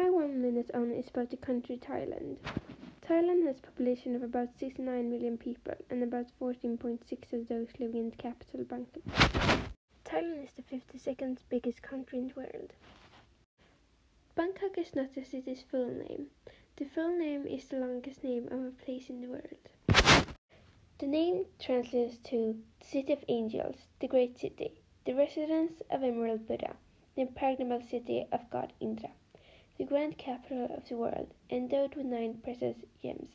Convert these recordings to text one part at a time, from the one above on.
My one minute on is about the country Thailand. Thailand has a population of about 69 million people and about 14.6 of those living in the capital Bangkok. Thailand is the 52nd biggest country in the world. Bangkok is not the city's full name. The full name is the longest name of a place in the world. The name translates to the City of Angels, the Great City, the residence of Emerald Buddha, the impregnable city of God Indra the grand capital of the world, endowed with nine precious gems,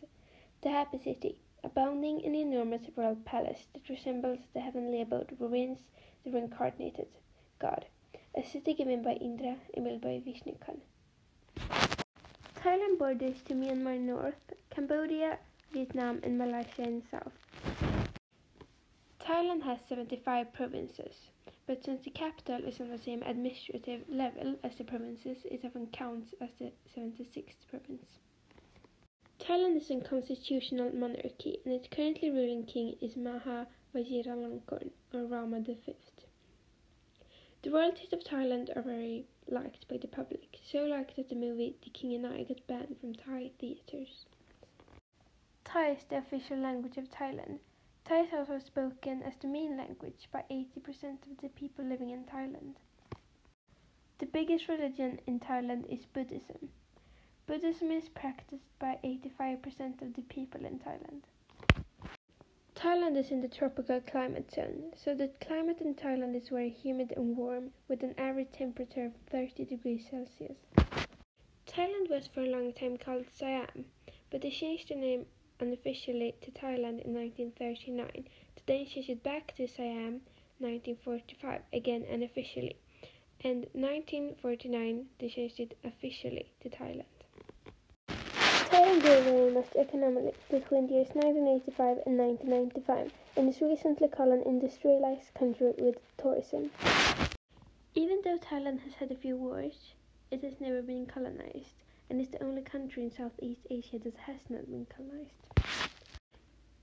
the happy city, abounding in the enormous royal palace that resembles the heavenly abode where reigns the reincarnated god, a city given by Indra and built by Vishnu Khan. Thailand borders to Myanmar north, Cambodia, Vietnam and Malaysia in south. Thailand has 75 provinces. But since the capital is on the same administrative level as the provinces, it often counts as the 76th province. Thailand is a constitutional monarchy, and its currently ruling king is Maha Vajiralongkorn, or Rama V. The royalties of Thailand are very liked by the public, so liked that the movie The King and I got banned from Thai theaters. Thai is the official language of Thailand, Thai is also spoken as the main language by 80% of the people living in Thailand. The biggest religion in Thailand is Buddhism. Buddhism is practiced by 85% of the people in Thailand. Thailand is in the tropical climate zone, so the climate in Thailand is very humid and warm, with an average temperature of 30 degrees Celsius. Thailand was for a long time called Siam, but they changed the name unofficially to Thailand in 1939, to then change it back to Siam 1945, again unofficially, and 1949 they changed it officially to Thailand. Thailand grew very much economically between the years 1985 and 1995 and is recently called an industrialized country with tourism. Even though Thailand has had a few wars, it has never been colonized and is the only country in Southeast Asia that has not been colonized.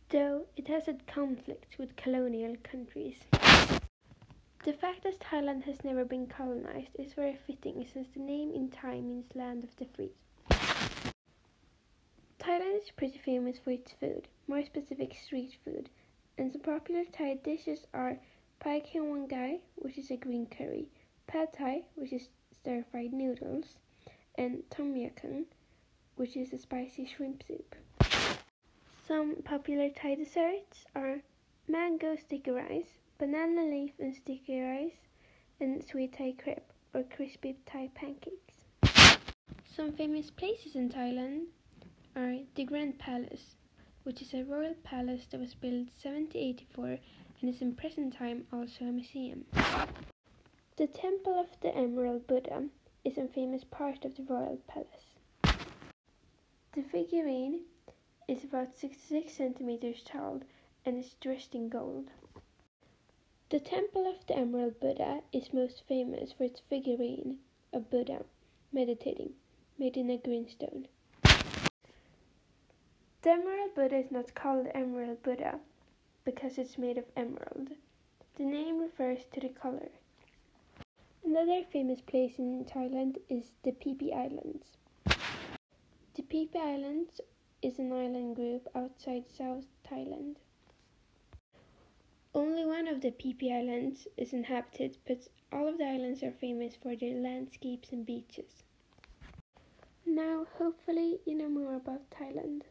Though it has had conflicts with colonial countries. The fact that Thailand has never been colonized is very fitting since the name in Thai means land of the free. Thailand is pretty famous for its food, more specific street food, and some popular Thai dishes are Pai Kheng Gai, which is a green curry, Pad Thai, which is stir-fried noodles, and tom yum which is a spicy shrimp soup. Some popular Thai desserts are mango sticky rice, banana leaf and sticky rice, and sweet Thai crepe or crispy Thai pancakes. Some famous places in Thailand are the Grand Palace, which is a royal palace that was built 1784 and is in present time also a museum. The Temple of the Emerald Buddha is a famous part of the royal palace. The figurine is about 66 centimeters tall and is dressed in gold. The Temple of the Emerald Buddha is most famous for its figurine of Buddha meditating, made in a green stone. The Emerald Buddha is not called Emerald Buddha because it's made of emerald. The name refers to the color. Another famous place in Thailand is the Phi Phi Islands. The Phi Phi Islands is an island group outside South Thailand. Only one of the Phi Phi Islands is inhabited, but all of the islands are famous for their landscapes and beaches. Now, hopefully, you know more about Thailand.